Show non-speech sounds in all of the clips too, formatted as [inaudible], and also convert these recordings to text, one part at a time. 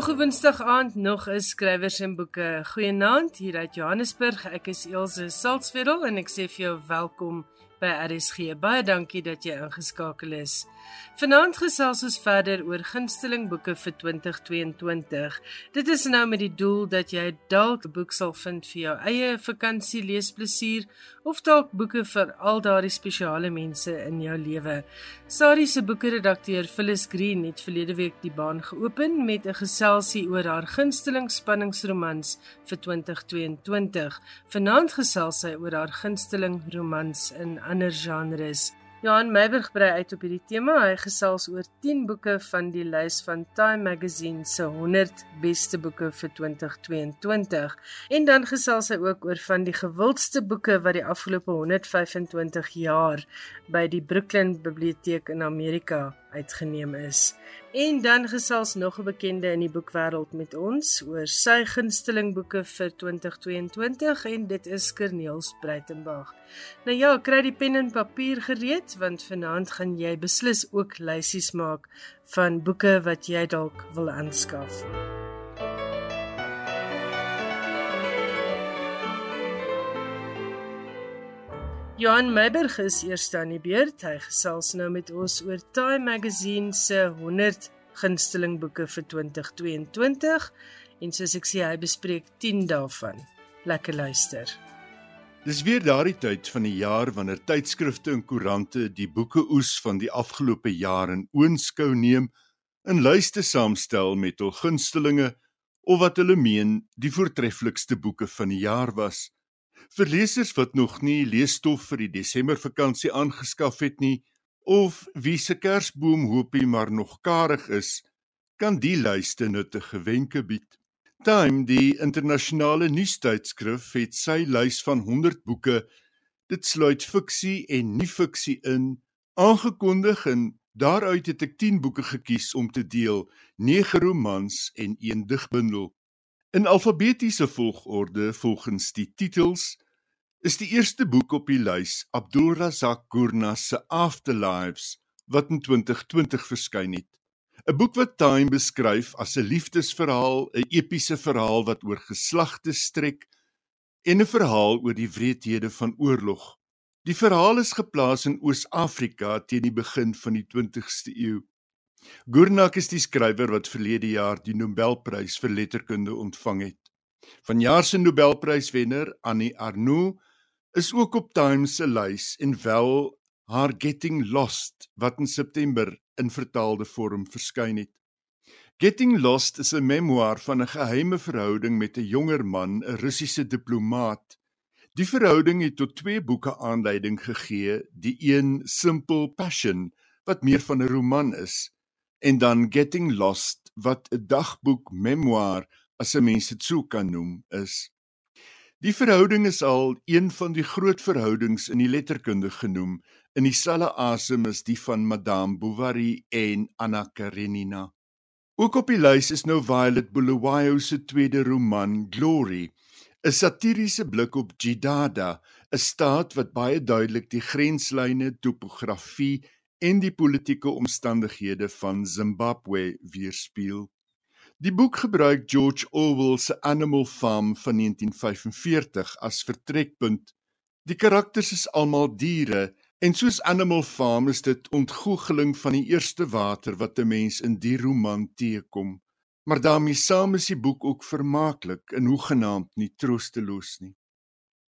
Nog 'n Woensdag aand, nog 'n skrywers en boeke. Goeienaand hier uit Johannesburg. Ek is Elsje Salzwetel en ek sê vir jou welkom by RSG. Baie dankie dat jy ingeskakel is. Vanaand gesels ons verder oor gunsteling boeke vir 2022. Dit is nou met die doel dat jy dalk 'n boek sal vind vir jou eie vakansie leesplesier of dalk boeke vir al daardie spesiale mense in jou lewe. Sari se boekredakteur Phyllis Green het verlede week die baan geopen met 'n geselsie oor haar gunsteling spanningsromans vir 2022. Vanaand gesels sy oor haar gunsteling romans in ander genres. Johan Meiberg brei uit op hierdie tema. Hy gesels oor 10 boeke van die lys van Time Magazine se 100 beste boeke vir 2022. En dan gesels hy ook oor van die gewildste boeke wat die afgelope 125 jaar by die Brooklyn Biblioteek in Amerika uitgeneem is. En dan gesels nog 'n bekende in die boekwêreld met ons oor sy gunsteling boeke vir 2022 en dit is Kerniels Breitenberg. Nou ja, kry die pen en papier gereed want vanaand gaan jy beslis ook lysies maak van boeke wat jy dalk wil aanskaf. Johan Meiberg is eers aan die beurt. Hy gesels nou met ons oor Time Magazine se 100 gunsteling boeke vir 2022 en soos ek sê hy bespreek 10 daarvan. Lekker luister. Dis weer daardie tyd van die jaar wanneer tydskrifte en koerante die boeke oes van die afgelope jaar in oënskou neem en lyste saamstel met hul gunstelinge of wat hulle meen die voortreffelikste boeke van die jaar was. Vir lesers wat nog nie leesstof vir die Desembervakansie aangeskaf het nie of wie se Kersboom hoopie maar nog karig is, kan die lyste nuttige wenke bied. Time, die internasionale nuustydskrif, het sy lys van 100 boeke, dit sluit fiksie en nie-fiksie in, aangekondig en daaruit het ek 10 boeke gekies om te deel, 9 romans en 1 digbundel. In alfabetiese volgorde volgens die titels is die eerste boek op die lys Abdul Razak Gurna se Afterlives wat in 2020 verskyn het. 'n Boek wat Time beskryf as 'n liefdesverhaal, 'n epiese verhaal wat oor geslagte strek en 'n verhaal oor die wreedhede van oorlog. Die verhaal is geplaas in Oos-Afrika teen die begin van die 20ste eeu. Gurnak is die skrywer wat verlede jaar die Nobelprys vir letterkunde ontvang het. Vanjaar se Nobelpryswenner, Annie Arnoux, is ook op Times se lys en wel haar Getting Lost wat in September in vertaalde vorm verskyn het. Getting Lost is 'n memoir van 'n geheime verhouding met 'n jonger man, 'n Russiese diplomaat. Die verhouding het tot twee boeke aanleiding gegee, die een Simple Passion wat meer van 'n roman is en dan Getting Lost wat 'n dagboek memoir as 'n mens dit sou kan noem is. Die verhouding is al een van die groot verhoudings in die letterkunde genoem in dieselfde asem as die van Madame Bovary en Anna Karenina. Ook op die lys is nou Violet Bulawayo se tweede roman Glory, 'n satiriese blik op Jidada, 'n staat wat baie duidelik die grenslyne, topografie en die politieke omstandighede van Zimbabwe weerspieël. Die boek gebruik George Orwell se Animal Farm van 1945 as vertrekpunt. Die karakters is almal diere en soos Animal Farm is dit ontgoocheling van die eerste water wat 'n mens in die roman teekom. Maar daarmee saam is die boek ook vermaaklik en hoegenaamd nie troosteloos nie.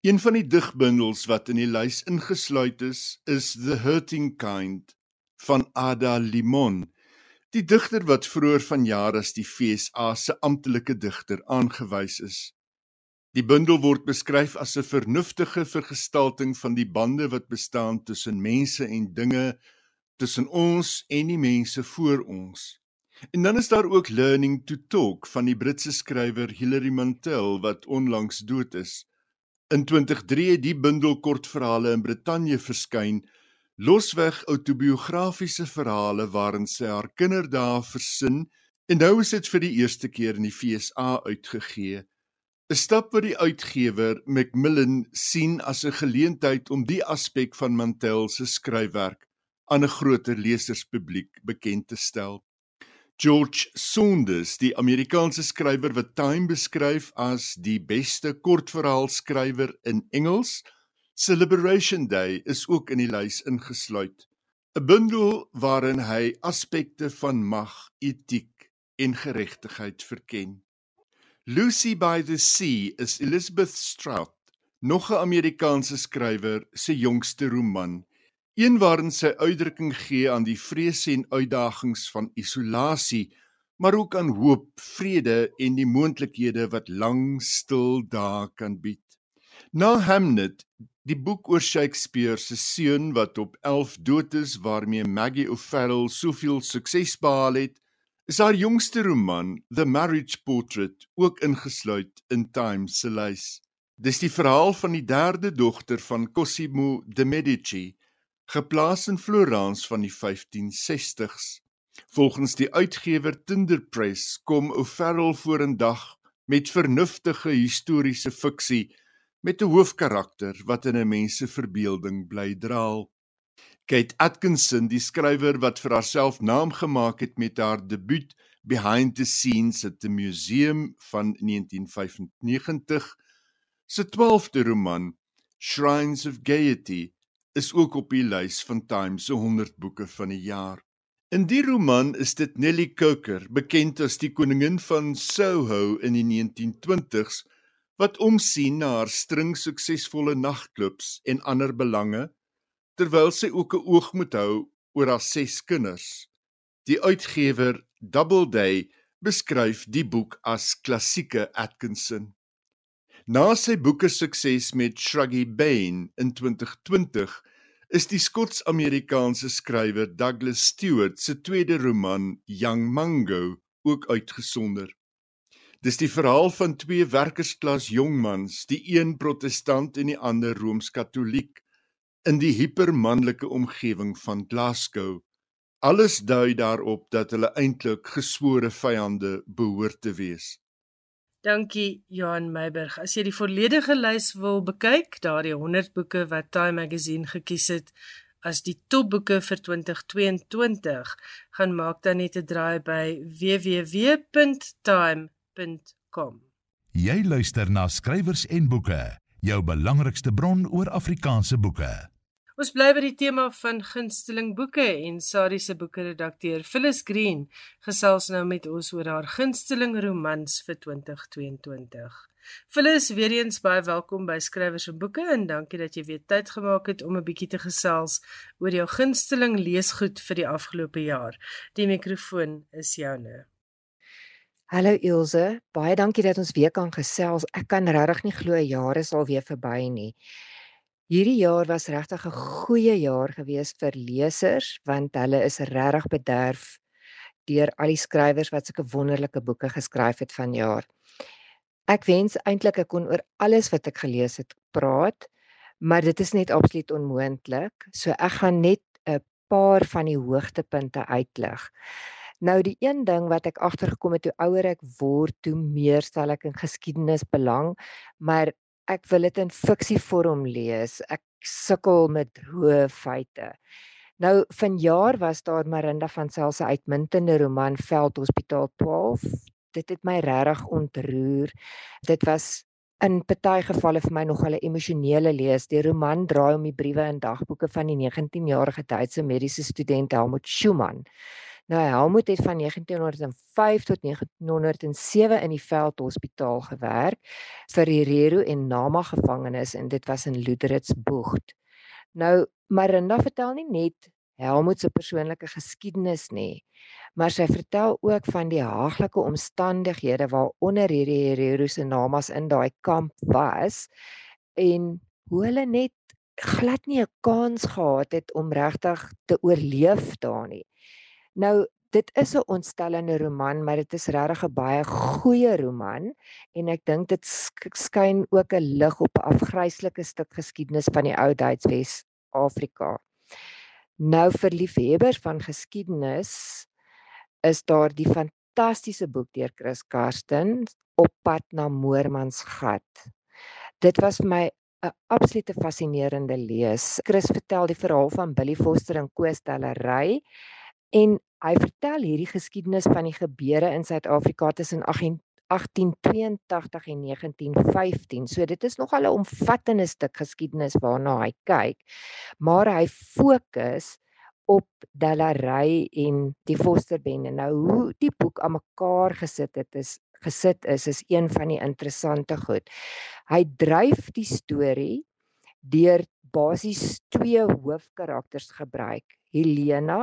Een van die digbundels wat in die lys ingesluit is, is The Hurting Kind van Ada Limon, die digter wat vroeër vanjaar as die FSA se amptelike digter aangewys is. Die bundel word beskryf as 'n vernuftige vergestalting van die bande wat bestaan tussen mense en dinge, tussen ons en die mense voor ons. En dan is daar ook Learning to Talk van die Britse skrywer Hilary Mantel wat onlangs dood is. In 2003 het die bundel kortverhale in Brittanje verskyn losweg autobiografiese verhale waarin sy haar kinderdae versin en nou is dit vir die eerste keer in die FSA uitgegee. 'n Stap wat die uitgewer Macmillan sien as 'n geleentheid om die aspek van Mantel se skryfwerk aan 'n groter leserspubliek bekend te stel. George Saunders, die Amerikaanse skrywer wat Time beskryf as die beste kortverhaalskrywer in Engels, se Liberation Day is ook in die lys ingesluit. 'n Bundel waarin hy aspekte van mag, etiek en geregtigheid verken. Lucy by the Sea is Elizabeth Strout, nog 'n Amerikaanse skrywer se jongste roman, een waarin sy uitdrukking gee aan die vrese en uitdagings van isolasie, maar ook aan hoop, vrede en die moontlikhede wat lang stil dae kan bied. Na Hamnet, die boek oor Shakespeare se seun wat op 11 dood is waarmee Maggie O'Farrell soveel sukses behaal het, is haar jongste roman The Marriage Portrait ook ingesluit in Time se lys. Dis die verhaal van die derde dogter van Cosimo de Medici, geplaas in Florence van die 1560s. Volgens die uitgewer Tinder Press kom O'Farrell vorendag met vernuftige historiese fiksie met 'n hoofkarakter wat in 'n mens se verbeelding bly draal. Kate Atkinson, die skrywer wat vir haarself naam gemaak het met haar debuut Behind the Scenes at the Museum van 1995, se 12de roman Shrines of Gaiety is ook op die lys van Time se 100 boeke van die jaar. In die roman is dit Nellie Coker, bekend as die koningin van Soho in die 1920s, wat omsien na haar string suksesvolle nagklubs en ander belange terwyl sy ook 'n oog moet hou oor haar ses kinders. Die uitgewer Doubleday beskryf die boek as klassieke Atkinson. Na sy boeke sukses met Shruggy Bane in 2020 is die Skots-Amerikaanse skrywer Douglas Stewart se tweede roman Young Mango ook uitgesonder. Dis die verhaal van twee werkersklas jongmans, die een protestant en die ander rooms-katoliek, in die hipermanlike omgewing van Glasgow. Alles dui daarop dat hulle eintlik geswore vyande behoort te wees. Dankie Johan Meiburg. As jy die volledige lys wil bekyk, daardie 100 boeke wat Time Magazine gekies het as die topboeke vir 2022, gaan maak dan net 'n draai by www.time.com. Jy luister na skrywers en boeke, jou belangrikste bron oor Afrikaanse boeke. Ons bly by die tema van gunsteling boeke en Sari se boekredakteur Phyllis Green gesels nou met ons oor haar gunsteling romans vir 2022. Phyllis, weer eens baie welkom by Skrywers en Boeke en dankie dat jy weer tyd gemaak het om 'n bietjie te gesels oor jou gunsteling leesgoed vir die afgelope jaar. Die mikrofoon is joune. Hallo Ilse, baie dankie dat ons weer kan gesels. Ek kan regtig nie glo jare is al weer verby nie. Hierdie jaar was regtig 'n goeie jaar gewees vir lesers want hulle is regtig bederf deur al die skrywers wat sulke wonderlike boeke geskryf het vanjaar. Ek wens eintlik ek kon oor alles wat ek gelees het praat, maar dit is net absoluut onmoontlik. So ek gaan net 'n paar van die hoogtepunte uitlig. Nou die een ding wat ek agtergekom het hoe ouer ek word, hoe meer stel ek in geskiedenis belang, maar ek wil dit in fiksievorm lees. Ek sukkel met hoë feite. Nou vanjaar was daar Marinda van Sail se uitmuntende roman Veldhospitaal 12. Dit het my regtig ontroer. Dit was in party gevalle vir my nogal 'n emosionele lees. Die roman draai om die briewe en dagboeke van die 19-jarige Duitse mediese student Helmut Schumann. Nou Helmut het van 1905 tot 1907 in die Veldhospitaal gewerk vir die Rero en Nama gevangenes en dit was in Luderitsbocht. Nou Marinda vertel nie net Helmut se persoonlike geskiedenis nie, maar sy vertel ook van die haaglike omstandighede waaronder hierdie Rero se Namas in daai kamp was en hoe hulle net glad nie 'n kans gehad het om regtig te oorleef daar nie. Nou dit is 'n ontstellende roman, maar dit is regtig 'n baie goeie roman en ek dink dit skyn ook 'n lig op 'n afgryslike stuk geskiedenis van die ou Duits Wes-Afrika. Nou vir liefhebbers van geskiedenis is daar die fantastiese boek deur Chris Karsten Op pad na Moormansgat. Dit was vir my 'n absolute fascinerende lees. Chris vertel die verhaal van Billy Foster en Koos Tellery En hy vertel hierdie geskiedenis van die gebeure in Suid-Afrika tussen 1882 en 1915. So dit is nogal 'n omvattende stuk geskiedenis waarna hy kyk, maar hy fokus op Delarey en die Fosterbende. Nou hoe die boek aan mekaar gesit het is gesit is is een van die interessante goed. Hy dryf die storie deur basies twee hoofkarakters gebruik. Helena,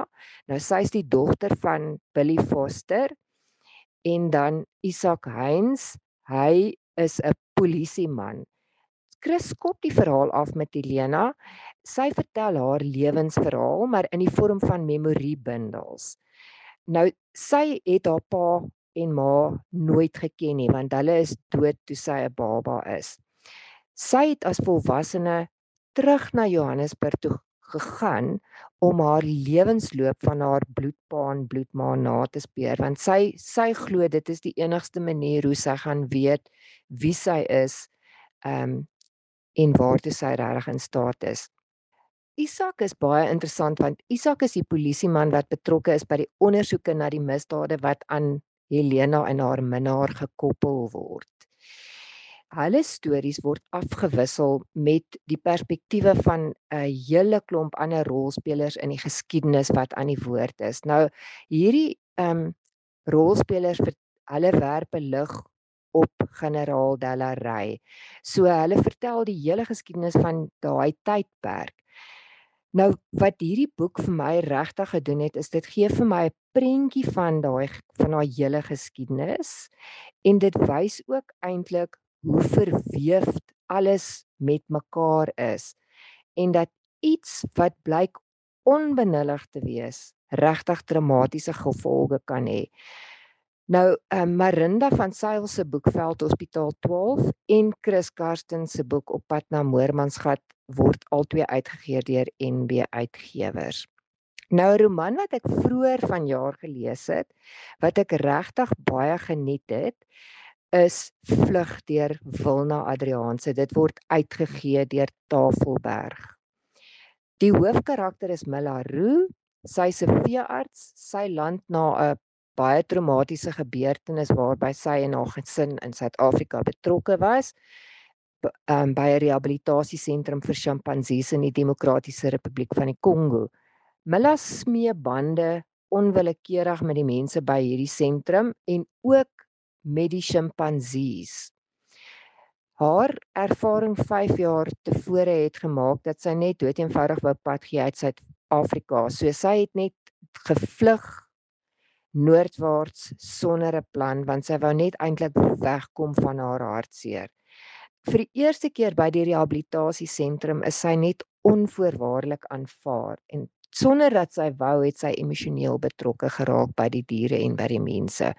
nou sy is die dogter van Billy Foster en dan Isak Heinz, hy is 'n polisieman. Chris skop die verhaal af met Helena. Sy vertel haar lewensverhaal maar in die vorm van memoriebundels. Nou sy het haar pa en ma nooit geken nie want hulle is dood toe sy 'n baba is. Sy het as volwassene terug na Johannesburg toe gegaan om haar lewensloop van haar bloedpa en bloedma na te speur want sy sy glo dit is die enigste manier hoe sy gaan weet wie sy is um en waartoe sy regtig in staat is. Isak is baie interessant want Isak is die polisieman wat betrokke is by die ondersoeke na die misdade wat aan Helena en haar minnaar gekoppel word. Hulle stories word afgewissel met die perspektiewe van 'n hele klomp ander rolspelers in die geskiedenis wat aan die woord is. Nou hierdie ehm um, rolspelers hulle werpe lig op generaal Delarey. So hulle vertel die hele geskiedenis van daai tydperk. Nou wat hierdie boek vir my regtig gedoen het is dit gee vir my 'n prentjie van daai van daai hele geskiedenis en dit wys ook eintlik hoe verweef alles met mekaar is en dat iets wat blyk onbenullig te wees regtig dramatiese gevolge kan hê. Nou um, Marinda van Sail se boek Veld Hospitaal 12 en Chris Karsten se boek Op pad na Moormansgat word albei uitgegee deur NB Uitgewers. Nou 'n roman wat ek vroeër vanjaar gelees het wat ek regtig baie geniet het is Vlug deur Wilna Adriaanse. Dit word uitgegee deur Tafelberg. Die hoofkarakter is Milla Roo. Sy's 'n veearts. Sy land na 'n baie traumatiese gebeurtenis waarby sy en haar gesin in Suid-Afrika betrokke was um, by 'n rehabilitasiesentrum vir sjimpansees in die Demokratiese Republiek van die Kongo. Milla smee bande onwillekeurig met die mense by hierdie sentrum en ook met die sjimpansees. Haar ervaring 5 jaar tevore het gemaak dat sy net doeteenvoudig wou pad gee uit Suid-Afrika. So sy het net gevlug noordwaarts sonder 'n plan want sy wou net eintlik wegkom van haar hartseer vir die eerste keer by die rehabilitasiesentrum is sy net onvoorwaardelik aanvaar en sonder dat sy wou het sy emosioneel betrokke geraak by die diere en by die mense.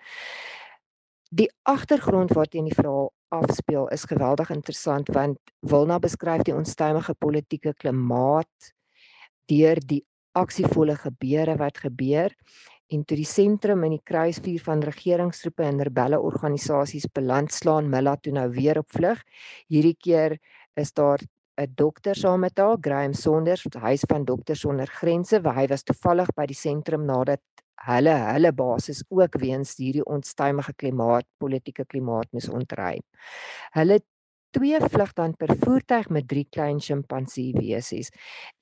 Die agtergrond waarteen die verhaal afspeel is geweldig interessant want Wilna beskryf die onstuimige politieke klimaat deur die aksievolle gebeure wat gebeur en toe die sentrum in die kruisvuur van regeringstroepe en rebelle organisasies beland slaan Milla toe nou weer op vlug. Hierdie keer is daar 'n dokter saam met haar, Graham Sonders, huis van dokters sonder grense, waar hy was toevallig by die sentrum nadat hulle hulle basis ook weens hierdie onstuimige klimaat, politieke klimaat moes ontruim. Hulle twee vlug dan per voertuig met drie klein sjimpansee wesies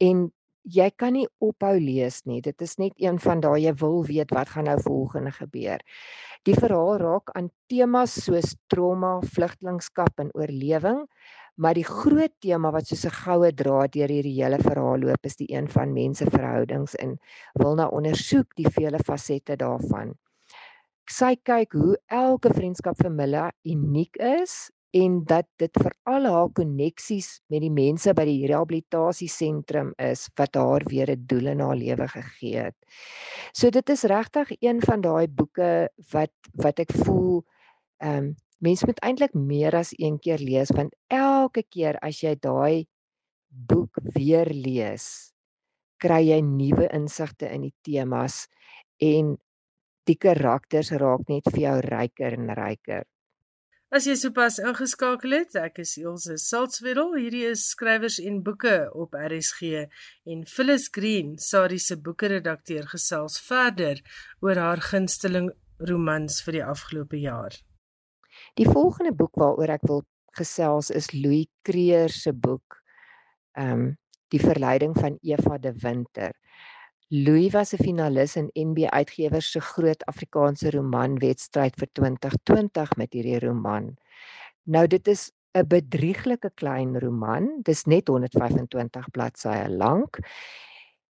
en jy kan nie ophou lees nie. Dit is net een van daai jy wil weet wat gaan nou volgende gebeur. Die verhaal raak aan temas soos trauma, vlugtelingskap en oorlewing, maar die groot tema wat soos 'n goue draad deur hierdie hele verhaal loop is die een van menseverhoudings en wil na ondersoek die vele fasette daarvan. Sy kyk hoe elke vriendskap vir Milla uniek is en dat dit vir al haar koneksies met die mense by die rehabilitasiesentrum is wat haar weer 'n doel in haar lewe gegee het. So dit is regtig een van daai boeke wat wat ek voel ehm um, mense moet eintlik meer as een keer lees want elke keer as jy daai boek weer lees kry jy nuwe insigte in die temas en die karakters raak net vir jou ryker en ryker. As jy sopas ingeskakel het, ek is Elsje Saltzwedel. Hierdie is skrywers en boeke op RSG en Phyllis Green, Sari se boekeredakteur gesels verder oor haar gunsteling romans vir die afgelope jaar. Die volgende boek waaroor ek wil gesels is Louis Creer se boek. Ehm um, Die verleiding van Eva de Winter. Louis was 'n finalis in NB Uitgewers se groot Afrikaanse romanwedstryd vir 2020 met hierdie roman. Nou dit is 'n bedrieglike klein roman. Dis net 125 bladsye lank.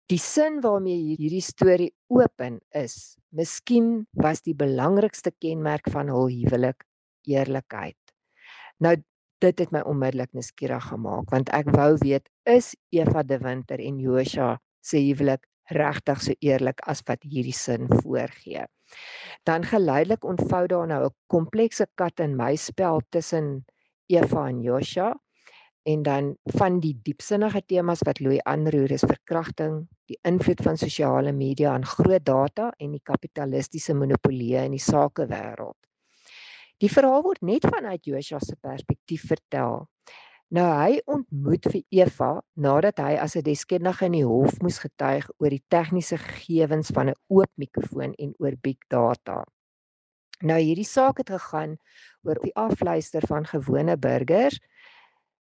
Die sin waarmee hierdie storie open is, miskien was die belangrikste kenmerk van hul huwelik eerlikheid. Nou dit het my onmiddellik nuuskierig gemaak want ek wou weet is Eva de Winter en Joshua se huwelik regtig so eerlik as wat hierdie sin voorgee. Dan geleidelik ontvou daar nou 'n komplekse kat en muis spel tussen Eva en Joshua en dan van die diepsinnige temas wat Louis aanroer is verkrachting, die invloed van sosiale media aan groot data en die kapitalistiese monopolie in die sakewêreld. Die verhaal word net vanuit Joshua se perspektief vertel Nou hy ontmoet vir Eva nadat hy as 'n deskundige in die hof moes getuig oor die tegniese gegevens van 'n oop mikrofoon en oor big data. Nou hierdie saak het gegaan oor die afluister van gewone burgers.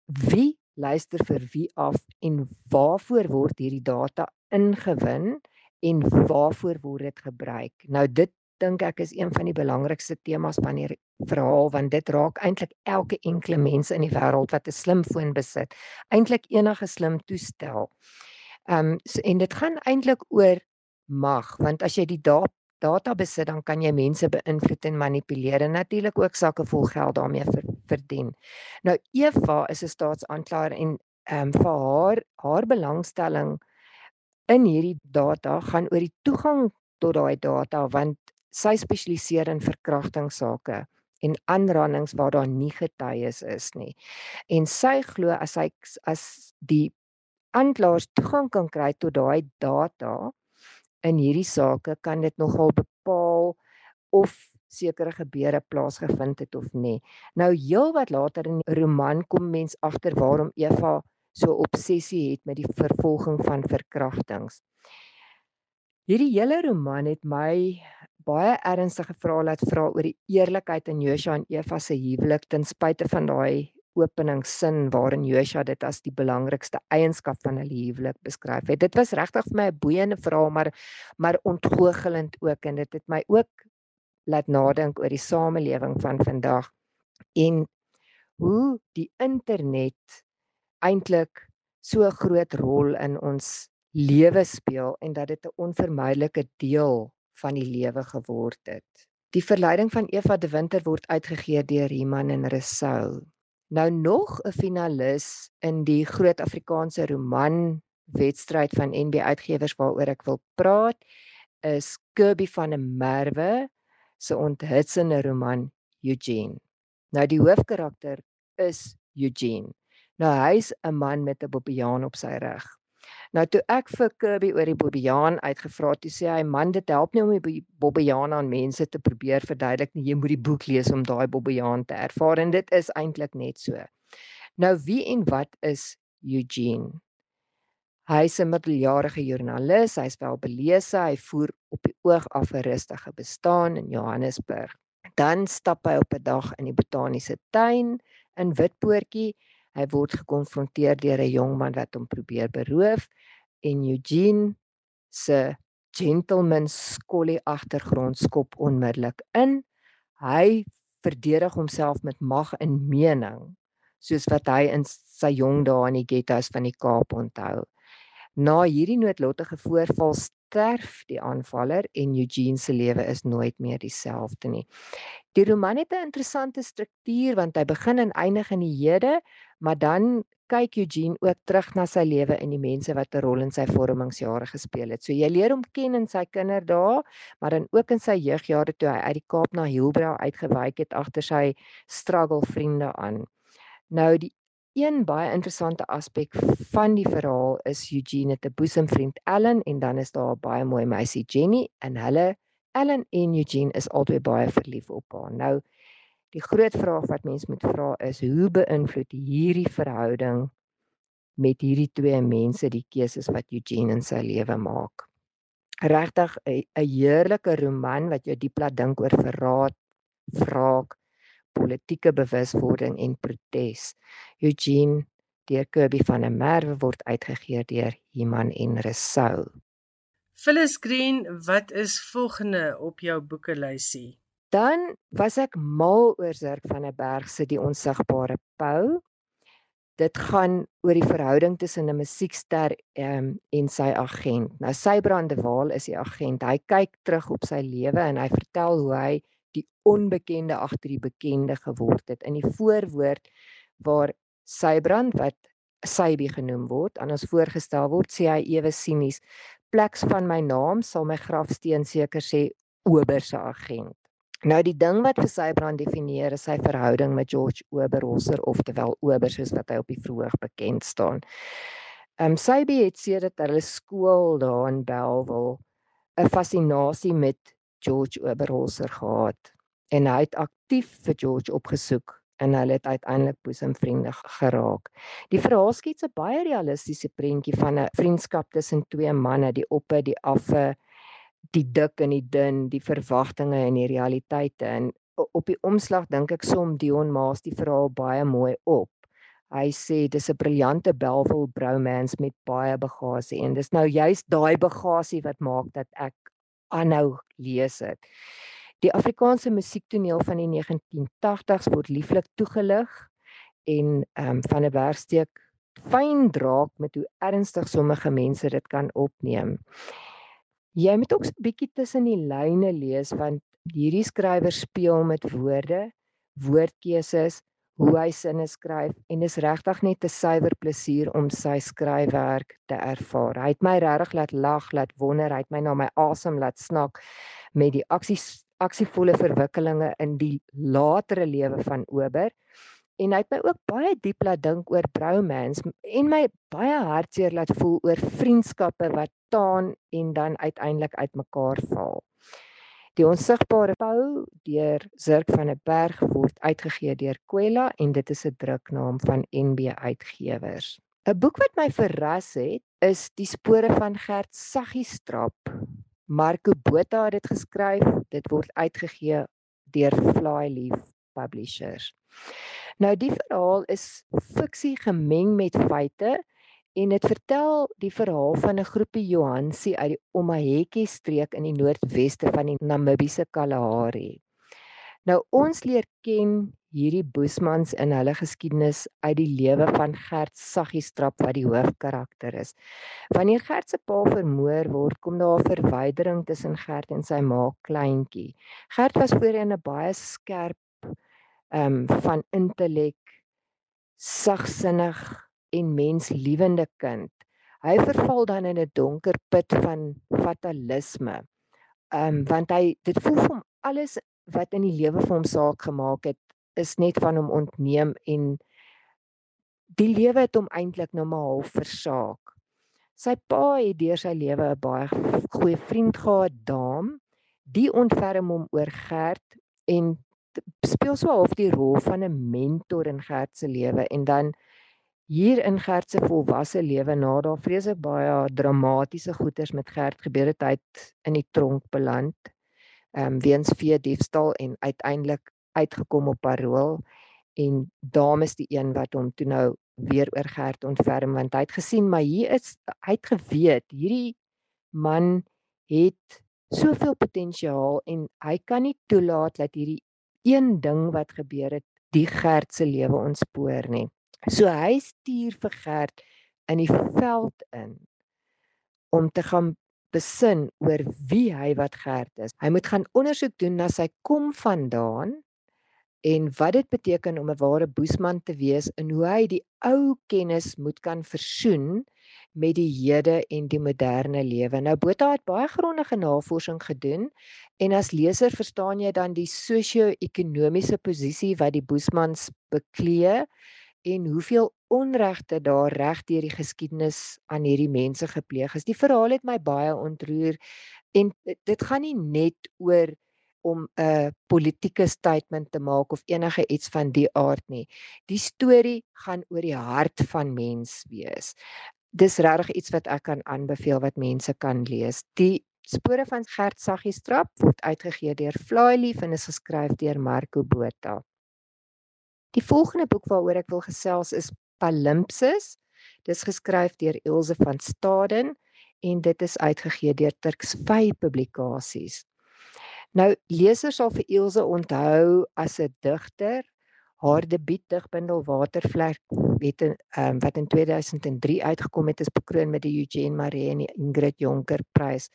Wie luister vir wie af en waarvoor word hierdie data ingewin en waarvoor word dit gebruik? Nou dit dink ek is een van die belangrikste temas van hierdie verhaal want dit raak eintlik elke enkele mens in die wêreld wat 'n slimfoon besit, eintlik enige slim toestel. Ehm um, so, en dit gaan eintlik oor mag want as jy die da data besit dan kan jy mense beïnvloed en manipuleer en natuurlik ook sakke vol geld daarmee ver, verdien. Nou Eva is 'n staatsaanklaer en ehm um, vir haar haar belangstelling in hierdie data gaan oor die toegang tot daai data want sy spesialiseer in verkrachtingssake en aanrandings waar daar nie getuies is nie. En sy glo as hy as die aanklaers toegang kan kry tot daai data in hierdie sake kan dit nogal bepaal of sekere gebeure plaasgevind het of nie. Nou heel wat later in die roman kom mens agter waarom Eva so obsessie het met die vervolging van verkrachtings. Hierdie hele roman het my baie ernstige vrae laat vra oor die eerlikheid in Joshua en Eva se huwelik ten spyte van daai openingssin waarin Joshua dit as die belangrikste eienskap van hulle huwelik beskryf het. Dit was regtig vir my 'n boeiende verhaal maar maar ontgoochelend ook en dit het my ook laat nadink oor die samelewing van vandag en hoe die internet eintlik so 'n groot rol in ons lewe speel en dat dit 'n onvermydelike deel van die lewe geword het. Die verleiding van Eva de Winter word uitgegee deur Iman en Resou. Nou nog 'n finalis in die Groot Afrikaanse Roman wedstryd van NB Uitgewers waaroor ek wil praat is Kirby van der Merwe se onthitsende roman Eugene. Nou die hoofkarakter is Eugene. Nou hy's 'n man met 'n bobbejaan op sy rug. Nou toe ek vir Kirby oor die Bobbejaan uitgevra het, sê hy man dit help nie om die Bobbejaan aan mense te probeer verduidelik nie. Jy moet die boek lees om daai Bobbejaan te ervaar en dit is eintlik net so. Nou wie en wat is Eugene? Hy's 'n middeljarige joernalis, hy's wel belese, hy voer op die oog af 'n rustige bestaan in Johannesburg. Dan stap hy op 'n dag in die botaniese tuin in Witpoortjie Hy word gekonfronteer deur 'n jong man wat hom probeer beroof en Eugene se gentleman skollie agtergrond skop onmiddellik in. Hy verdedig homself met mag en mening soos wat hy in sy jong dae in die ghettos van die Kaap onthou. Na hierdie noodlottige voorval sterf die aanvaller en Eugene se lewe is nooit meer dieselfde nie. Die roman het 'n interessante struktuur want hy begin en eindig in die hede, maar dan kyk Eugene ook terug na sy lewe en die mense wat 'n rol in sy vormingsjare gespeel het. So jy leer hom ken in sy kinderdae, maar dan ook in sy jeugjare toe hy uit die Kaap na Hillbrow uitgewyk het agter sy struggle vriende aan. Nou die Een baie interessante aspek van die verhaal is Eugene het 'n boesemvriend Ellen en dan is daar 'n baie mooi meisie Jenny en hulle Ellen en Eugene is albei baie verlief op haar. Nou Die groot vraag wat mens moet vra is hoe beïnvloed hierdie verhouding met hierdie twee mense die keuses wat Eugene in sy lewe maak. Regtig 'n heerlike roman wat jou diep laat dink oor verraad, wraak, politieke bewuswording en protes. Eugene deur Kirby van der Merwe word uitgegee deur Iman en Resou. Phyllis Green, wat is volgende op jou boekelysie? Dan was ek mal oor Zirk van der Berg se Die onsigbare Pou. Dit gaan oor die verhouding tussen 'n musiekster um, en sy agent. Nou Sybrand de Waal is die agent. Hy kyk terug op sy lewe en hy vertel hoe hy die onbekende agter die bekende geword het. In die voorwoord waar Sybrand wat Sybi genoem word, aan ons voorgestel word, sê hy ewe sinies: "Pleks van my naam sal my grafsteen seker sê Ober se agent." Nou die ding wat vir Sybrand definieer is sy verhouding met George Oberholzer, oftewel Ober soos wat hy op die verhoog bekend staan. Ehm um, Sybi het sedert hulle skool daar in Bellville 'n fascinasie met George Oberholzer gehad en hy het aktief vir George opgesoek en hulle het uiteindelik boesemvriende geraak. Die verhaal skets 'n baie realistiese prentjie van 'n vriendskap tussen twee manne, die oppe, die affe, die dik en die dun, die verwagtinge en die realiteite. En op die omslag dink ek som Dion Maas die verhaal baie mooi op. Hy sê dis 'n briljante Belville bromance met baie bagasie en dis nou juist daai bagasie wat maak dat ek aanhou lees dit. Die Afrikaanse musiektoneel van die 1980s word lieflik toegelig en ehm um, van 'n werksteek fyn draak met hoe ernstig sommige mense dit kan opneem. Jy moet ook 'n bietjie tussen die lyne lees want hierdie skrywer speel met woorde, woordkeuses, hoe hy sinne skryf en dis regtig net 'n suiwer plesier om sy skryfwerk te ervaar. Hy het my regtig laat lag, laat wonder, hy het my na my asem laat snak met die aksies aksievolle verwikkelinge in die latere lewe van Ober en hy het my ook baie diep laat dink oor bromance en my baie hartseer laat voel oor vriendskappe wat taan en dan uiteindelik uitmekaar val. Die onsigbare pou deur Zirk van 'n Berg word uitgegee deur Kwela en dit is 'n druknaam van NB Uitgewers. 'n Boek wat my verras het, is Die spore van Gert Saggiestrap Marco Botha het dit geskryf. Dit word uitgegee deur Flyleaf Publishers. Nou die verhaal is fiksie gemeng met feite en dit vertel die verhaal van 'n groepie Johansi uit die Omaheke streek in die noordweste van die Namibiese Kalahari. Nou ons leer ken hierdie Boesmans in hulle geskiedenis uit die lewe van Gert Saggiestrap wat die hoofkarakter is. Wanneer Gert se pa vermoor word, kom daar 'n verwydering tussen Gert en sy ma kleintjie. Gert was voorheen 'n baie skerp ehm um, van intellek, sagsinnig en mensliewende kind. Hy verval dan in 'n donker put van fatalisme. Ehm um, want hy dit voel vir hom alles wat in die lewe vir hom saak gemaak het is net van hom ontneem en die lewe het hom eintlik nou maar half versaak. Sy pa het deur sy lewe 'n baie goeie vriend gehad, Daam. Die ontferm hom oor Gert en speel so half die rol van 'n mentor in Gert se lewe en dan hier in Gert se volwasse lewe na daar vreeslik baie dramatiese goeters met Gert gebeur het hy in die tronk beland. Ehm um, weens vee diefstal en uiteindelik uitgekom op parol en dames die een wat hom toe nou weer oor Gert ontferm want hy het gesien maar hier is hy het geweet hierdie man het soveel potensiaal en hy kan nie toelaat dat hierdie een ding wat gebeur het die Gert se lewe ontspoor nie. So hy stuur vir Gert in die veld in om te gaan besin oor wie hy wat Gert is. Hy moet gaan ondersoek doen na sy kom vandaan en wat dit beteken om 'n ware boesman te wees en hoe hy die ou kennis moet kan versoen met die hede en die moderne lewe. Nou Botha het baie grondige navorsing gedoen en as leser verstaan jy dan die sosio-ekonomiese posisie wat die boesmans beklee en hoeveel onregte daar reg deur die geskiedenis aan hierdie mense gepleeg is. Die verhaal het my baie ontroer en dit gaan nie net oor om 'n politieke statement te maak of enige iets van die aard nie. Die storie gaan oor die hart van mens wees. Dis regtig iets wat ek kan aanbeveel wat mense kan lees. Die Spore van Gert Sagiestrap word uitgegee deur Flyleaf en is geskryf deur Marco Botha. Die volgende boek waaroor ek wil gesels is Palimpsest. Dis geskryf deur Ilse van Staden en dit is uitgegee deur Turks Vy Publikasies. Nou lesers sal vir Ilse onthou as 'n digter. Haar debuutdigbundel Watervlek het um, wat in 2003 uitgekom het is bekroon met die Eugene Maree en die Ingrid Jonker Prys.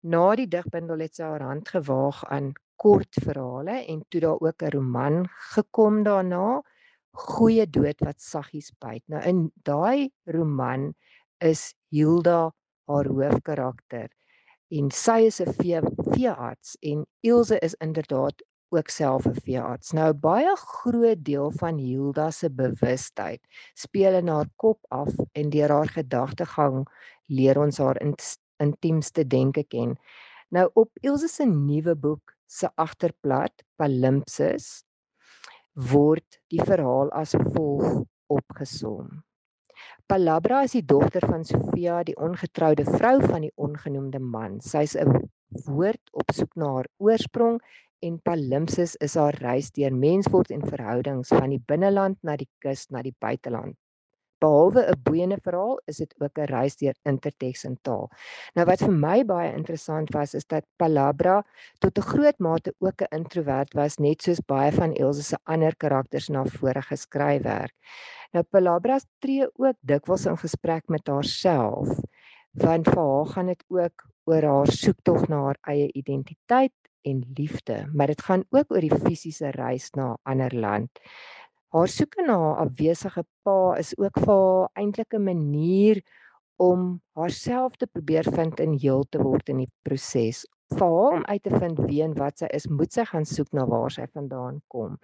Na die digbundel het sy haar hand gewaag aan kortverhale en toe daar ook 'n roman gekom daarna, Goeie dood wat saggies byt. Nou in daai roman is Hilda haar hoofkarakter en sy is 'n vee, veearts en Ilse is inderdaad ook self 'n veearts. Nou baie groot deel van Hilda se bewustheid speel in haar kop af en deur haar gedagtegang leer ons haar in, intiemste denke ken. Nou op Ilse se nuwe boek se agterblad Palimpsest word die verhaal as volg opgesom. Palabra is die dogter van Sofia, die ongetroude vrou van die ongenoemde man. Sy's 'n woord op soek na haar oorsprong en palimpsest is haar reis deur mensword en verhoudings van die binneland na die kus na die buiteland. Behalwe 'n boeiende verhaal, is dit ook 'n reis deur interteks en taal. Nou wat vir my baie interessant was, is dat Palabra tot 'n groot mate ook 'n introwert was, net soos baie van Elsje se ander karakters na vorige skryfwerk. Nou Palabra tree ook dikwels in gesprek met haarself, want vir haar gaan dit ook oor haar soektog na haar eie identiteit en liefde, maar dit gaan ook oor die fisiese reis na 'n ander land. Haar soeke na haar afwesige pa is ook vir haar eintlik 'n manier om haarself te probeer vind en heel te word in die proses. Vir haar om uit te vind wie en wat sy is, moet sy gaan soek na waar sy vandaan kom.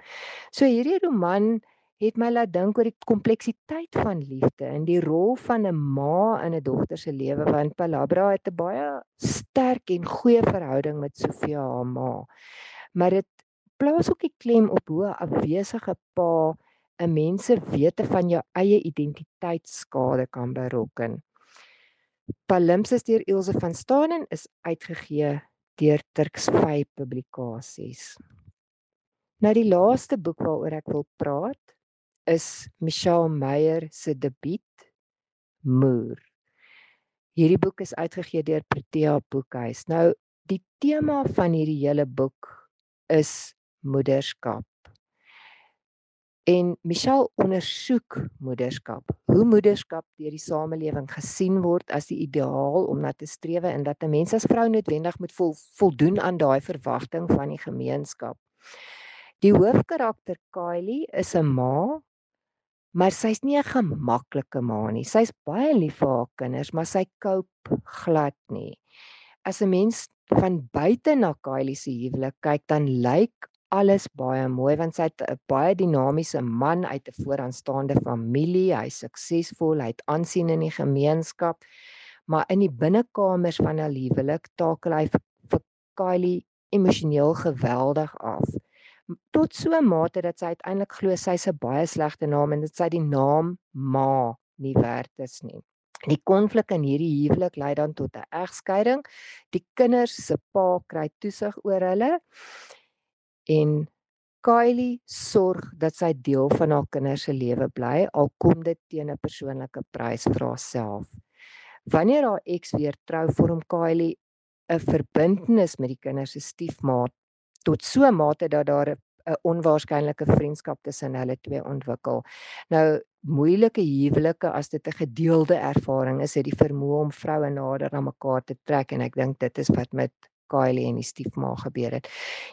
So hierdie roman het my laat dink oor die kompleksiteit van liefde en die rol van 'n ma in 'n dogter se lewe want Palabra het 'n baie sterk en goeie verhouding met Sofia haar ma. Maar dit plaas ook die klem op hoe 'n afwesige pa 'n mens se wete van jou eie identiteit skade kan berokken. Palimpsest deur Ilse van Staden is uitgegee deur Turks Vy Publikasies. Nou die laaste boek waaroor ek wil praat is Michelle Meyer se debuut Moer. Hierdie boek is uitgegee deur Protea Boekhuis. Nou die tema van hierdie hele boek is moederskap. En Michelle ondersoek moederskap. Hoe moederskap deur die samelewing gesien word as die ideaal om na te strewe en dat 'n mens as vrou noodwendig moet vol, voldoen aan daai verwagting van die gemeenskap. Die hoofkarakter Kylie is 'n ma Maar sy's nie 'n gemaklike ma nie. Sy's baie lief vir haar kinders, maar sy koop glad nie. As 'n mens van buite na Kylie se huwelik kyk, dan lyk alles baie mooi want sy het 'n baie dinamiese man uit 'n vooraanstaande familie, hy's suksesvol, hy het aansien in die gemeenskap. Maar in die binnekamers van haar huwelik takel hy vir Kylie emosioneel geweldig af tot so 'n mate dat sy uiteindelik glo sy's 'n baie slegte naam en dit sy die naam ma nie werd is nie. Die konflik in hierdie huwelik lei dan tot 'n egskeiding. Die kinders se pa kry toesig oor hulle en Kylie sorg dat sy deel van haar kinders se lewe bly al kom dit teen 'n persoonlike prys vir haarself. Wanneer haar eks weer trou, vorm Kylie 'n verbintenis met die kinders se stiefma tot so 'n mate dat daar 'n onwaarskynlike vriendskap tussen hulle twee ontwikkel. Nou moeilike huwelike as dit 'n gedeelde ervaring is, het die vermoë om vroue nader aan mekaar te trek en ek dink dit is wat met Kylie en die stiefma gebeur het.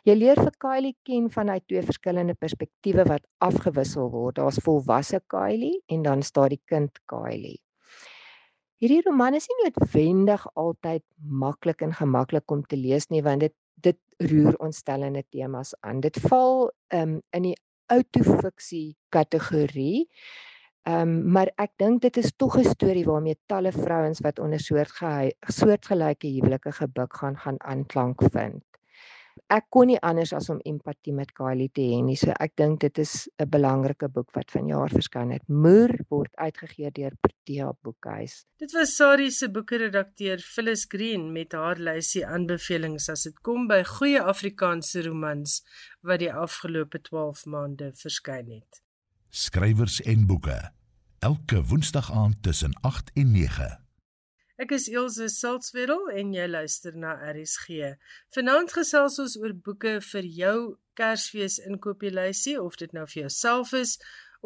Jy leer vir Kylie ken vanuit twee verskillende perspektiewe wat afgewissel word. Daar's volwasse Kylie en dan staan die kind Kylie. Hierdie roman is nie noodwendig altyd maklik en gemaklik om te lees nie want dit dit roer ontstellende temas aan. Dit val um, in die autofiksie kategorie. Ehm um, maar ek dink dit is tog 'n storie waarmee talle vrouens wat onder soortgelyke soortgelyke huwelike gebuk gaan gaan aanklank vind. Ek kon nie anders as om empatie met Kylie te hê nie. So ek dink dit is 'n belangrike boek wat vanjaar verskyn het. Moer word uitgegee deur Protea Boekhuis. Dit was Sari se boekredakteur Phyllis Green met haar lysie aanbevelings as dit kom by goeie Afrikaanse romans wat die afgelope 12 maande verskyn het. Skrywers en boeke. Elke Woensdag aand tussen 8 en 9. Ek is Elsje Siltswedel en jy luister na RSG. Vanaand gesels ons oor boeke vir jou Kersfees inkopieslysie of dit nou vir jouself is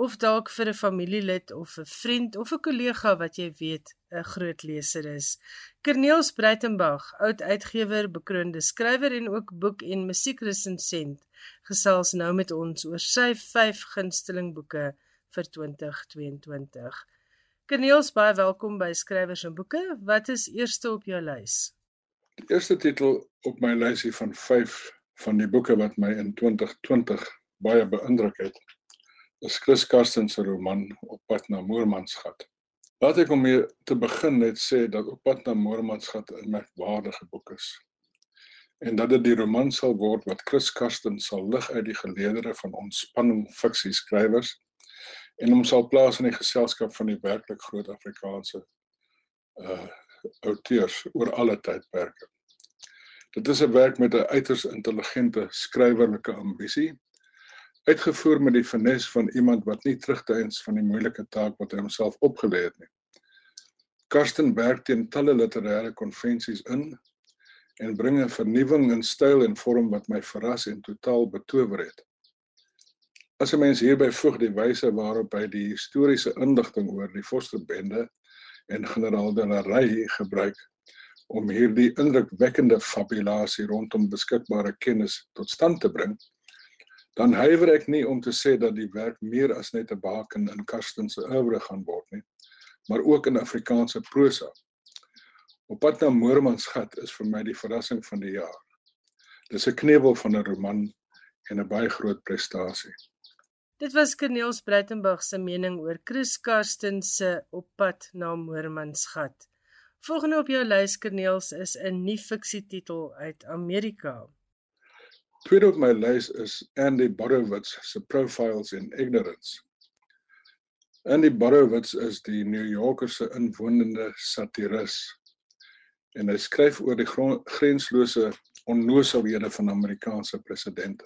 of dalk vir 'n familielid of 'n vriend of 'n kollega wat jy weet 'n groot leser is. Corneels Breitenberg, oud uitgewer, bekroonde skrywer en ook boek- en musiekresensent, gesels nou met ons oor sy 5 gunsteling boeke vir 2022. Corneels, baie welkom by Skrywers en Boeke. Wat is eerste op jou lys? Die eerste titel op my lysie van 5 van die boeke wat my in 2020 baie beïndruk het, is Chris Karsten se roman Op pad na Moormansgat. Laat ek om mee te begin net sê dat Op pad na Moormansgat 'n merkwaardige boek is. En dat dit die roman sal word wat Chris Karsten sal lig uit die geleedere van ontspanning fiksie skrywers en hom sal plaas in die geselskap van die werklik groot Afrikaanse uh auteurs oor alle tydperke. Dit is 'n werk met 'n uiters intelligente skrywerlike ambisie, uitgevoer met die finesse van iemand wat nie terugdeins van die moeilike taak wat hy homself opgelê het nie. Karsten werk teen talle literêre konvensies in en bring 'n vernuwing in styl en vorm wat my verras en totaal betower het. As 'n mens hierby voeg die wyse waarop hy die historiese inligting oor die Forsterbende en generaal de la Rey gebruik om hierdie indrukwekkende fabulasie rondom beskikbare kennis tot stand te bring, dan huiwer ek nie om te sê dat die werk meer as net 'n baken in Karsten se oeuvre gaan word nie, maar ook in Afrikaanse prosa. Op pad na Moormansgat is vir my die verrassing van die jaar. Dis 'n knevel van 'n roman en 'n baie groot prestasie. Dit was Corneels Breitenberg se mening oor Chris Karsten se Op pad na Moormansgat. Volgende op jou lys Corneels is 'n nuwe fiksietitel uit Amerika. Tweede op my lys is Andy Borowitz se Profiles in Ignorance. Andy Borowitz is die New Yorker se inwonende satiris en hy skryf oor die grenslose onnooselhede van Amerikaanse presidente.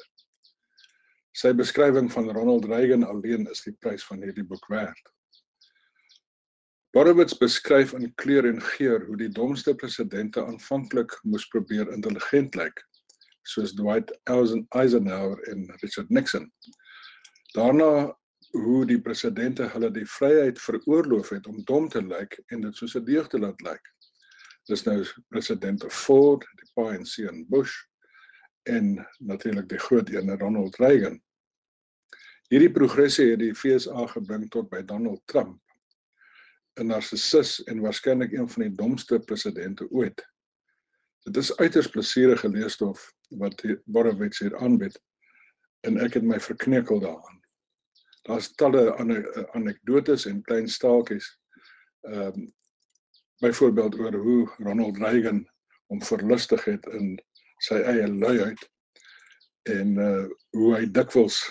Sy beskrywing van Ronald Reagan alleen is die prys van hierdie boek werd. Borowitz beskryf in kleur en geur hoe die domste presidente aanvanklik moes probeer intelligent lyk, soos Dwight Eisenhower en Richard Nixon. Daarna hoe die presidente hulle die vryheid veroorloof het om dom te lyk en dit soos 'n deug te laat lyk. Dis nou president Ford, die PNC en Bush en natuurlik die groot een Ronald Reagan. Hierdie progressie het die FSA gebring tot by Donald Trump, 'n narcissus en waarskynlik een van die domste presidente ooit. Dit is uiters plesierige leesstof wat Borowitz hier aanbied en ek het my verkneukel daaraan. Daar's talle anekdotes en klein staaltjies. Ehm um, byvoorbeeld oor hoe Ronald Reagan hom verlustig het in sy eie luiheid en uh hoe hy dikwels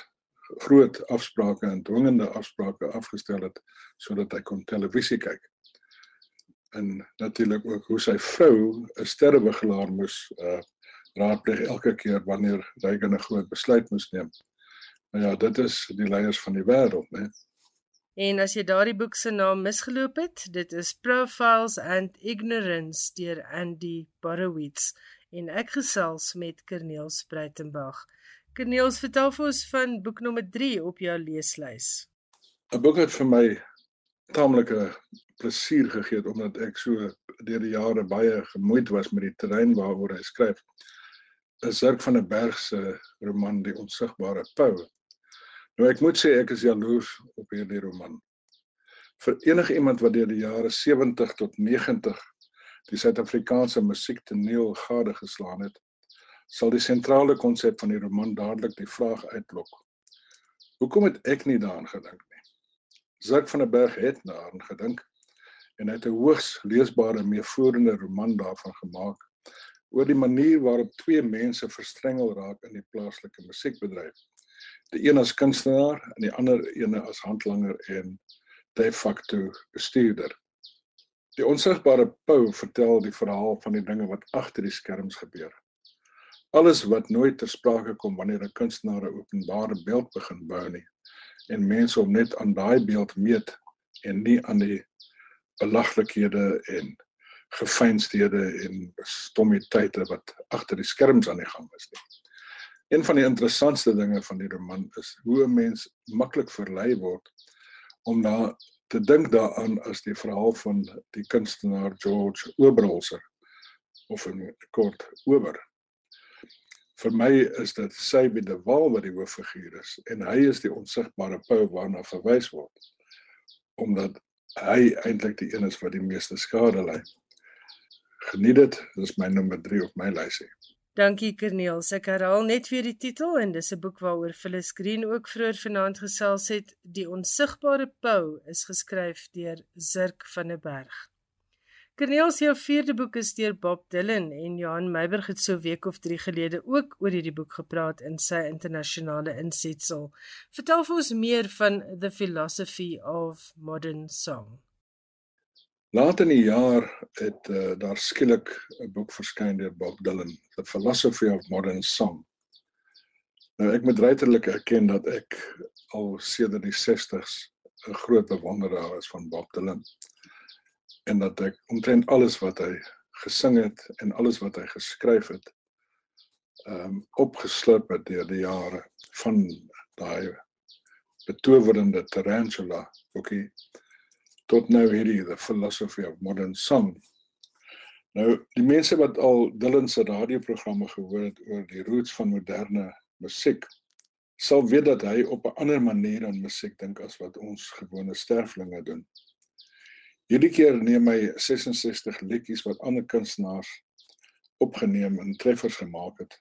groot afsprake en dwingende afsprake afgestel het sodat hy kon televisie kyk. En natuurlik ook hoe sy vrou 'n sterrewigelaar moes uh raadpleeg elke keer wanneer hy 'n groot besluit moes neem. Nou ja, dit is die leiers van die wêreld, né? En as jy daardie boek se naam misgeloop het, dit is Profiles and Ignorance deur Andy Borowitz en ek gesels met Corneel Spruitenberg. Corneels, vertel vir ons van boek nommer 3 op jou leeslys. 'n Boek wat vir my taamlike plesier gegee het omdat ek so deur die jare baie gemoeid was met die terrein waaroor hy skryf. 'n Zirk van 'n Berg se roman Die Onsigbare Pou. Nou ek moet sê ek is jaloers op hierdie roman. Vir enige iemand wat deur die jare 70 tot 90 die Suid-Afrikaanse musiek toneel gade geslaan het, sal die sentrale konsep van die roman dadelik die vraag uitlok. Hoekom het ek nie daaraan gedink nie? Zak van der Berg het daaraan gedink en het 'n hoogs leesbare meevoerende roman daarvan gemaak oor die manier waarop twee mense verstrengel raak in die plaaslike musiekbedryf. Die een as kunstenaar en die ander ene as handlanger en de facto bestuurder. Die onsigbare Pau vertel die verhaal van die dinge wat agter die skerms gebeur. Alles wat nooit ter sprake kom wanneer 'n kunstenaar 'n openbare beeld begin bou nie en mense om net aan daai beeld meet en nie aan die belaglikhede en gefeinstede en stommiteite wat agter die skerms aan die gang is nie. Een van die interessantste dinge van die roman is hoe 'n mens maklik verlei word om daar te dink daaraan as die verhaal van die kunstenaar George Oberholzer of in kort Ober. Vir my is dit Sybe de Waal wat die hooffiguur is en hy is die onsigbare pou waarna verwys word omdat hy eintlik die een is wat die meeste skade ly. Geniet dit, dis my nommer 3 op my lysie. Dankie Corneels. Ek herhaal net weer die titel en dis 'n boek waaroor Phyllis Green ook vroeër vanaand gesels het. Die onsigbare pou is geskryf deur Zirk van der Berg. Corneels se vierde boek is deur Bob Dylan en Johan Meiberg het so week of 3 gelede ook oor hierdie boek gepraat in sy internasionale insetsel. Vertel vir ons meer van The Philosophy of Modern Song. Laat in die jaar het uh, daar skielik 'n boek verskyn deur Bob Dylan, The Philosophy of Modern Song. Nou ek moet ruiterlik erken dat ek al sedert die 60s 'n groot bewonderaar is van Bob Dylan. En dat ek omtrent alles wat hy gesing het en alles wat hy geskryf het, ehm um, opgeslurp het deur die jare van daai betowerende Tarantula boekie tot nou hierdie the philosophy of modern song. Nou die mense wat al Dylan se radioprogramme gehoor het oor die roots van moderne musiek sal weet dat hy op 'n ander manier aan musiek dink as wat ons gewone sterflinge doen. Hierdie keer neem hy 66 liedjies wat ander kunstenaars opgeneem en treffers gemaak het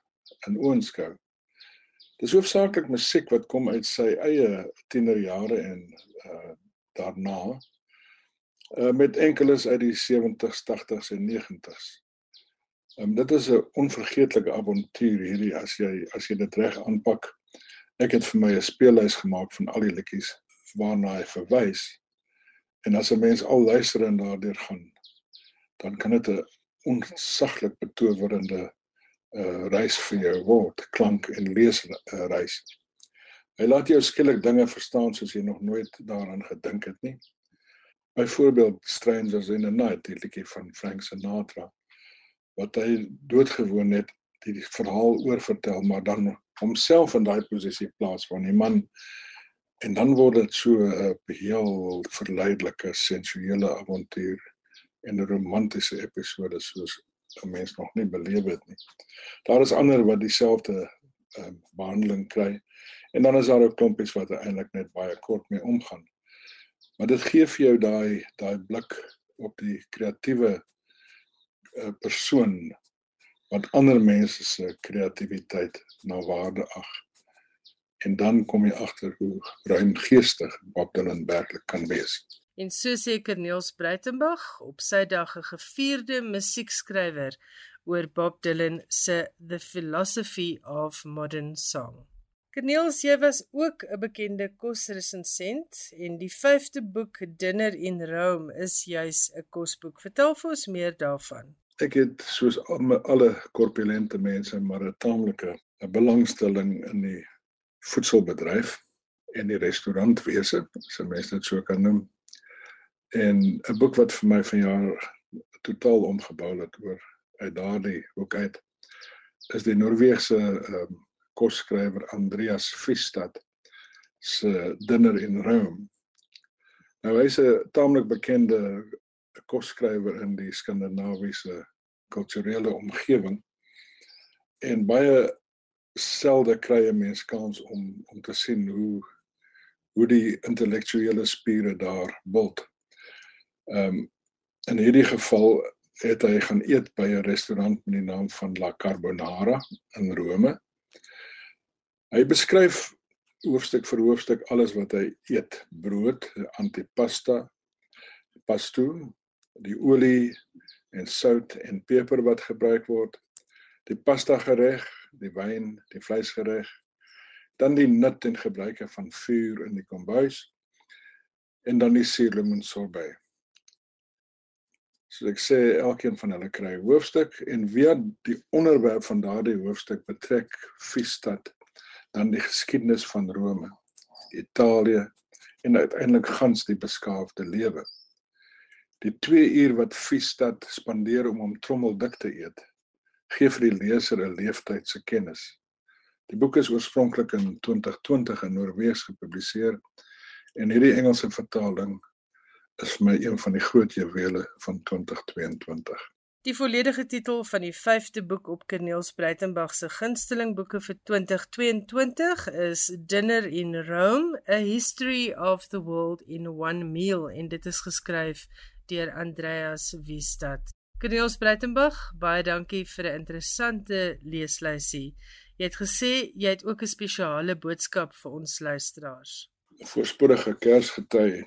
in oënskou. Dis hoofsaaklik musiek wat kom uit sy eie tienerjare en uh daarna uh, met enkeles uit die 70s, 80s en 90s. Um, dit is 'n onvergeetlike avontuur hierdie as jy as jy dit reg aanpak. Ek het vir my 'n speellys gemaak van al die liedjies waarna hy verwys. En as 'n mens al luister en daardeur gaan, dan kan dit 'n onsaglik betowerende uh reis vir jou word, klank en lees uh, reis. Hy laat jou skielik dinge verstaan soos jy nog nooit daaraan gedink het nie. Byvoorbeeld Strangers in the Night, die liedjie van Frank Sinatra wat hy doodgewoon het die, verhaal oorvertel, maar dan homself in daai posisie plaas van die man en dan word dit so 'n heel verleidelike sensuele avontuur en 'n romantiese episode soos 'n mens nog nie beleef het nie. Daar is ander wat dieselfde uh, behandeling kry en dan is daar ook klompies wat eintlik net baie kort mee omgaan. Maar dit gee vir jou daai daai blik op die kreatiewe uh, persoon wat ander mense se kreatiwiteit na waarde ag. En dan kom jy agter hoe ruimgeestig Bob Dylan werklik kan wees. En so seker Niels Breitenberg op sy dag 'n gevierde musiekskrywer oor Bob Dylan se The Philosophy of Modern Song. Corneels, jy was ook 'n bekende kosresensent en die 5de boek Dinner in Rome is juis 'n kosboek. Vertel vir ons meer daarvan. Ek het soos alle korpulente mense maar 'n taamlike belangstelling in die voedselbedryf en die restaurantwese, as mense dit so kan noem. En 'n boek wat vir my vanjaar totaal omgebou het oor uit daardie hoek uit is die Noorse ehm um, kosskrywer Andreas Fiestad se Dinner in Rome. Nou hy's 'n taamlik bekende kosskrywer in die skandinawiese kulturele omgewing en baie selde kry 'n mens kans om om te sien hoe hoe die intellektuele spiere daar bult. Ehm um, in hierdie geval het hy gaan eet by 'n restaurant met die naam van La Carbonara in Rome Hy beskryf hoofstuk vir hoofstuk alles wat hy eet: brood, antipasta, pasto, die olie en sout en peper wat gebruik word, die pasta gereg, die wyn, die vleisgereg, dan die nut en gebruike van vuur in die kombuis en dan die suurlemoen sorbet. So ek sê elkeen van hulle kry 'n hoofstuk en via die onderwerp van daardie hoofstuk betrek Fiesstad dan die geskiedenis van Rome, Italië en uiteindelik gans die beskaafde lewe. Die 2 uur wat Fiesstad spandeer om hom trommeldik te eet, gee vir die leser 'n leeftydse kennis. Die boek is oorspronklik in 2020 in Noorwees gepubliseer en hierdie Engelse vertaling is vir my een van die groot juwele van 2022. Die volledige titel van die 5de boek op Cornelis Breitenberg se gunsteling boeke vir 2022 is Dinner in Rome: A History of the World in One Meal en dit is geskryf deur Andreas Wiestad. Cornelis Breitenberg, baie dankie vir 'n interessante leeslysie. Jy het gesê jy het ook 'n spesiale boodskap vir ons luisteraars. Voorspoedige Kersgety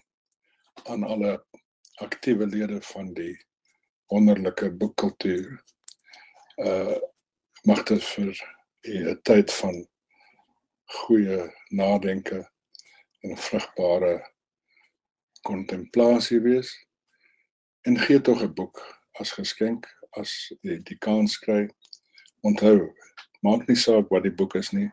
aan alle aktiewe lede van die wonderlike boekkultuur. Uh mag dit vir 'n tyd van goeie nadenke en vrugbare kontemplasie wees. En gee tog 'n boek as geskenk as jy die kans kry. Onthou, maak nie saak wat die boek is nie.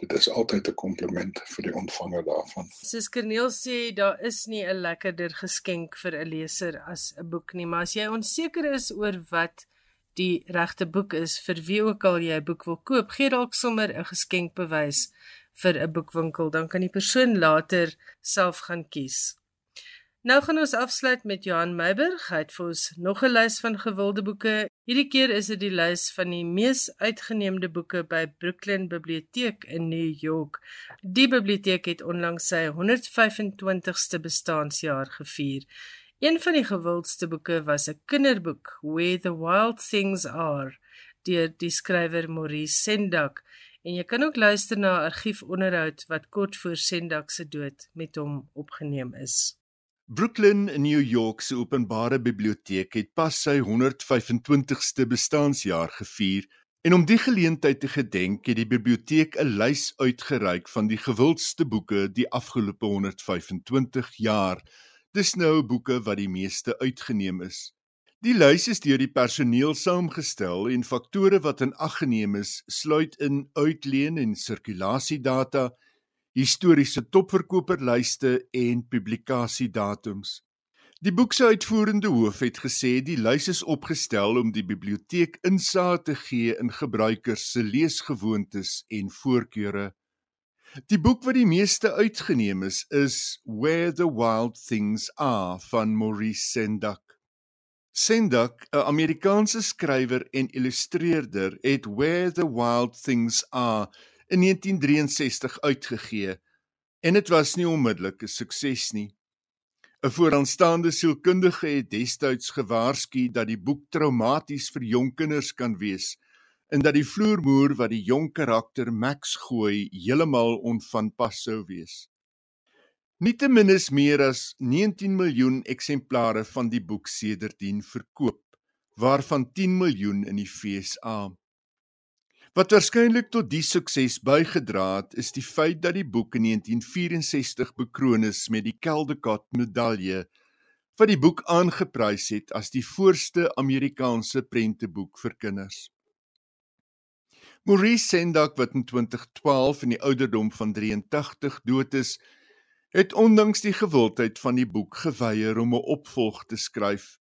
Dit is altyd 'n kompliment vir die ontvanger daarvan. Soos Corneel sê, daar is nie 'n lekkerder geskenk vir 'n leser as 'n boek nie, maar as jy onseker is oor wat die regte boek is vir wie ook al jy 'n boek wil koop, gee dalk sommer 'n geskenkbewys vir 'n boekwinkel, dan kan die persoon later self gaan kies. Nou gaan ons afsluit met Johan Meiberg. Hy het vir ons nog 'n lys van gewilde boeke. Hierdie keer is dit die lys van die mees uitgeneemde boeke by Brooklyn Biblioteek in New York. Die biblioteek het onlangs sy 125ste bestaanjaar gevier. Een van die gewildste boeke was 'n kinderboek, Where the Wild Things Are, deur die skrywer Maurice Sendak. En jy kan ook luister na 'n argiefonderhoud wat kort voor Sendak se dood met hom opgeneem is. Brooklyn in New York se openbare biblioteek het pas sy 125ste bestaanjaar gevier en om die geleentheid te gedenk het die biblioteek 'n lys uitgereik van die gewildste boeke die afgelope 125 jaar. Dis nou boeke wat die meeste uitgeneem is. Die lys is deur die personeel saamgestel en faktore wat in ag geneem is, sluit in uitleen en sirkulasiedata, historiese topverkoperlyste en publikasiedatums. Die boek se uitvoerende hoof het gesê die lys is opgestel om die biblioteek insig te gee in gebruikers se leesgewoontes en voorkeure. Die boek wat die meeste uitgeneem is, is Where the Wild Things Are van Maurice Sendak. Sendak, 'n Amerikaanse skrywer en illustreerder, het Where the Wild Things Are in 1963 uitgegee en dit was nie onmiddellik 'n sukses nie. 'n Vooraanstaande sielkundige het destyds gewaarsku dat die boek traumaties vir jong kinders kan wees en dat die vloermoer wat die jong karakter Max gooi heeltemal onvanpas sou wees. Nietemin is meer as 19 miljoen eksemplare van die boek sedertdien verkoop, waarvan 10 miljoen in die FSA. Wat waarskynlik tot die sukses bygedra het, is die feit dat die boek in 1964 bekroon is met die Caldecott medalje wat die boek aangeprys het as die voorste Amerikaanse prenteboek vir kinders. Maurice Sendak wat in 2012 in die ouderdom van 83 dood is, het ondanks die gewildheid van die boek geweier om 'n opvolg te skryf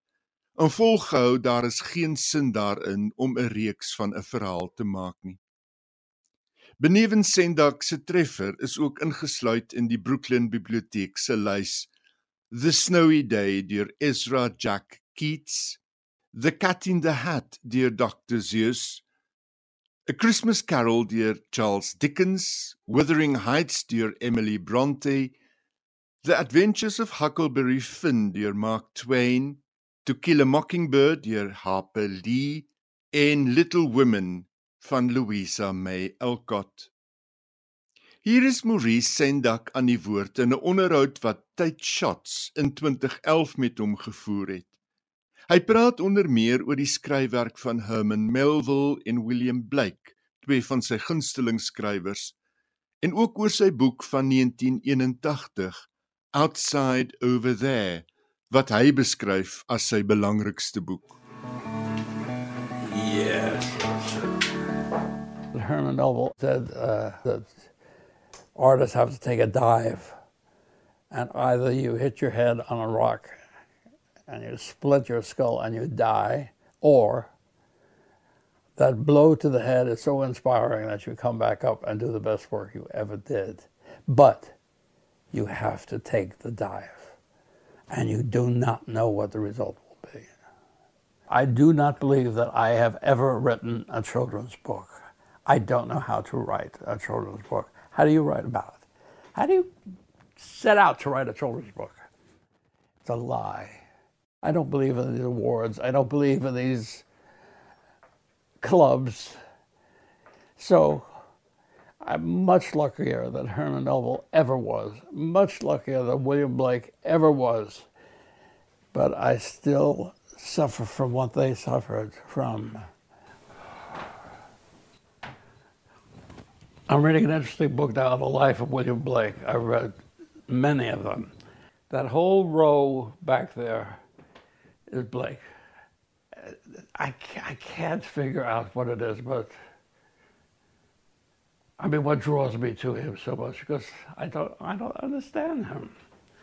En volgehou daar is geen sin daarin om 'n reeks van 'n verhaal te maak nie. Benewens Sendak se treffer is ook ingesluit in die Brooklyn Biblioteek se lys The Snowy Day deur Ezra Jack Keats, The Cat in the Hat deur Dr. Seuss, A Christmas Carol deur Charles Dickens, Wuthering Heights deur Emily Bronte, The Adventures of Huckleberry Finn deur Mark Twain, To Kill a Mockingbird deur Harper Lee en Little Women van Louisa May Alcott. Hier is Maurice Sendak aan die woord in 'n onderhoud wat Tyd Shots in 2011 met hom gevoer het. Hy praat onder meer oor die skryfwerk van Herman Melville en William Blake, twee van sy gunsteling skrywers, en ook oor sy boek van 1981, Outside Over There, wat hy beskryf as sy belangrikste boek. Yes. Herman Melville said uh, that artists have to take a dive, and either you hit your head on a rock and you split your skull and you die, or that blow to the head is so inspiring that you come back up and do the best work you ever did. But you have to take the dive, and you do not know what the result will be. I do not believe that I have ever written a children's book. I don't know how to write a children's book. How do you write about it? How do you set out to write a children's book? It's a lie. I don't believe in these awards. I don't believe in these clubs. So I'm much luckier than Herman Melville ever was, much luckier than William Blake ever was. But I still suffer from what they suffered from. I'm reading an interesting book now the life of William Blake. I read many of them. That whole row back there is Blake. I, I can't figure out what it is, but I mean, what draws me to him so much because I don't, I don't understand him.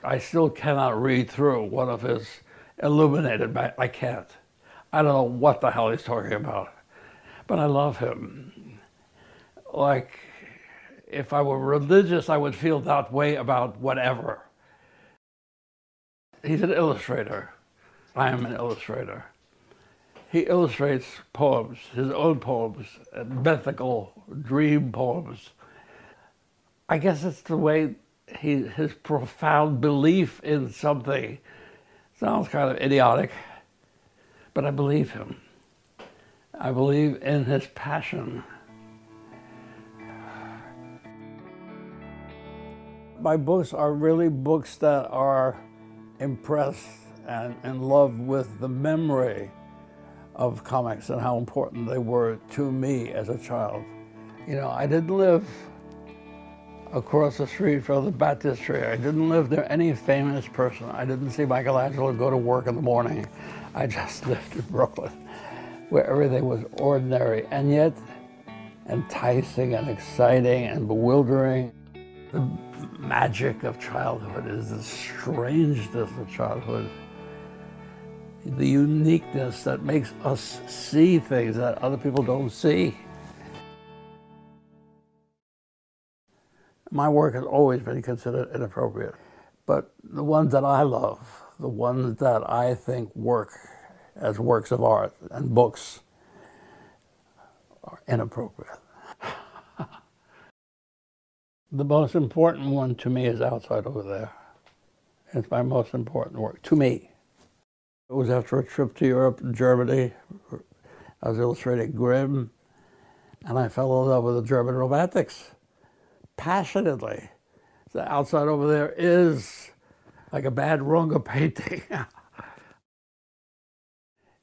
I still cannot read through one of his illuminated. I can't. I don't know what the hell he's talking about, but I love him. Like, if I were religious, I would feel that way about whatever. He's an illustrator. I am an illustrator. He illustrates poems, his own poems, mythical dream poems. I guess it's the way he, his profound belief in something sounds kind of idiotic, but I believe him. I believe in his passion. My books are really books that are impressed and in love with the memory of comics and how important they were to me as a child. You know, I didn't live across the street from the baptistry. I didn't live near any famous person. I didn't see Michelangelo go to work in the morning. I just [laughs] lived in Brooklyn, where everything was ordinary and yet enticing and exciting and bewildering. The magic of childhood is the strangeness of childhood the uniqueness that makes us see things that other people don't see. My work has always been considered inappropriate, but the ones that I love, the ones that I think work as works of art and books, are inappropriate. [laughs] the most important one to me is outside over there. It's my most important work to me. It was after a trip to Europe and Germany. I was illustrating Grimm, and I fell in love with the German romantics passionately. The outside over there is like a bad Runga painting. [laughs]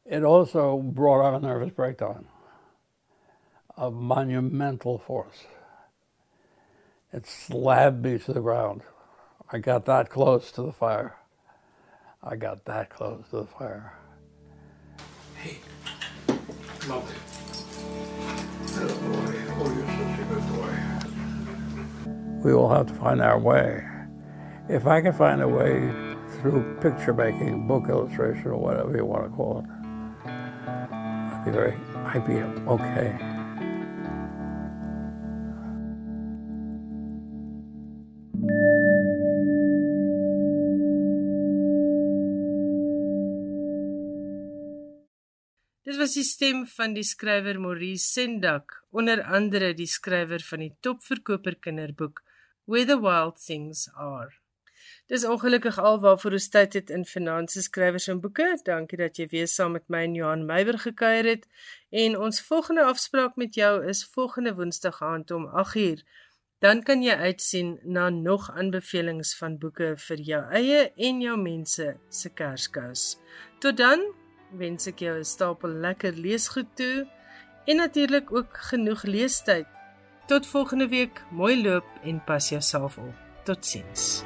it also brought on a nervous breakdown of monumental force. It slammed me to the ground. I got that close to the fire. I got that close to the fire. Hey, come on. Good boy. Oh, you're such a good boy. We will have to find our way. If I can find a way through picture making, book illustration, or whatever you want to call it, I'd be very, I'd be okay. Was die stem van die skrywer Maurice Sendak, onder andere die skrywer van die topverkoper kinderboek Where the Wild Things Are. Dis ongelukkig alwaarvoor ons tyd het in finansies skrywers en boeke. Dankie dat jy weer saam met my en Johan Meiber gekuier het. En ons volgende afspraak met jou is volgende Woensdag aand om 8uur. Dan kan jy uitsien na nog aanbevelings van boeke vir jou eie en jou mense se Kerskas. Tot dan, wens ek jou 'n stapel lekker leesgoed toe en natuurlik ook genoeg leestyd. Tot volgende week, mooi loop en pas jouself op. Totsiens.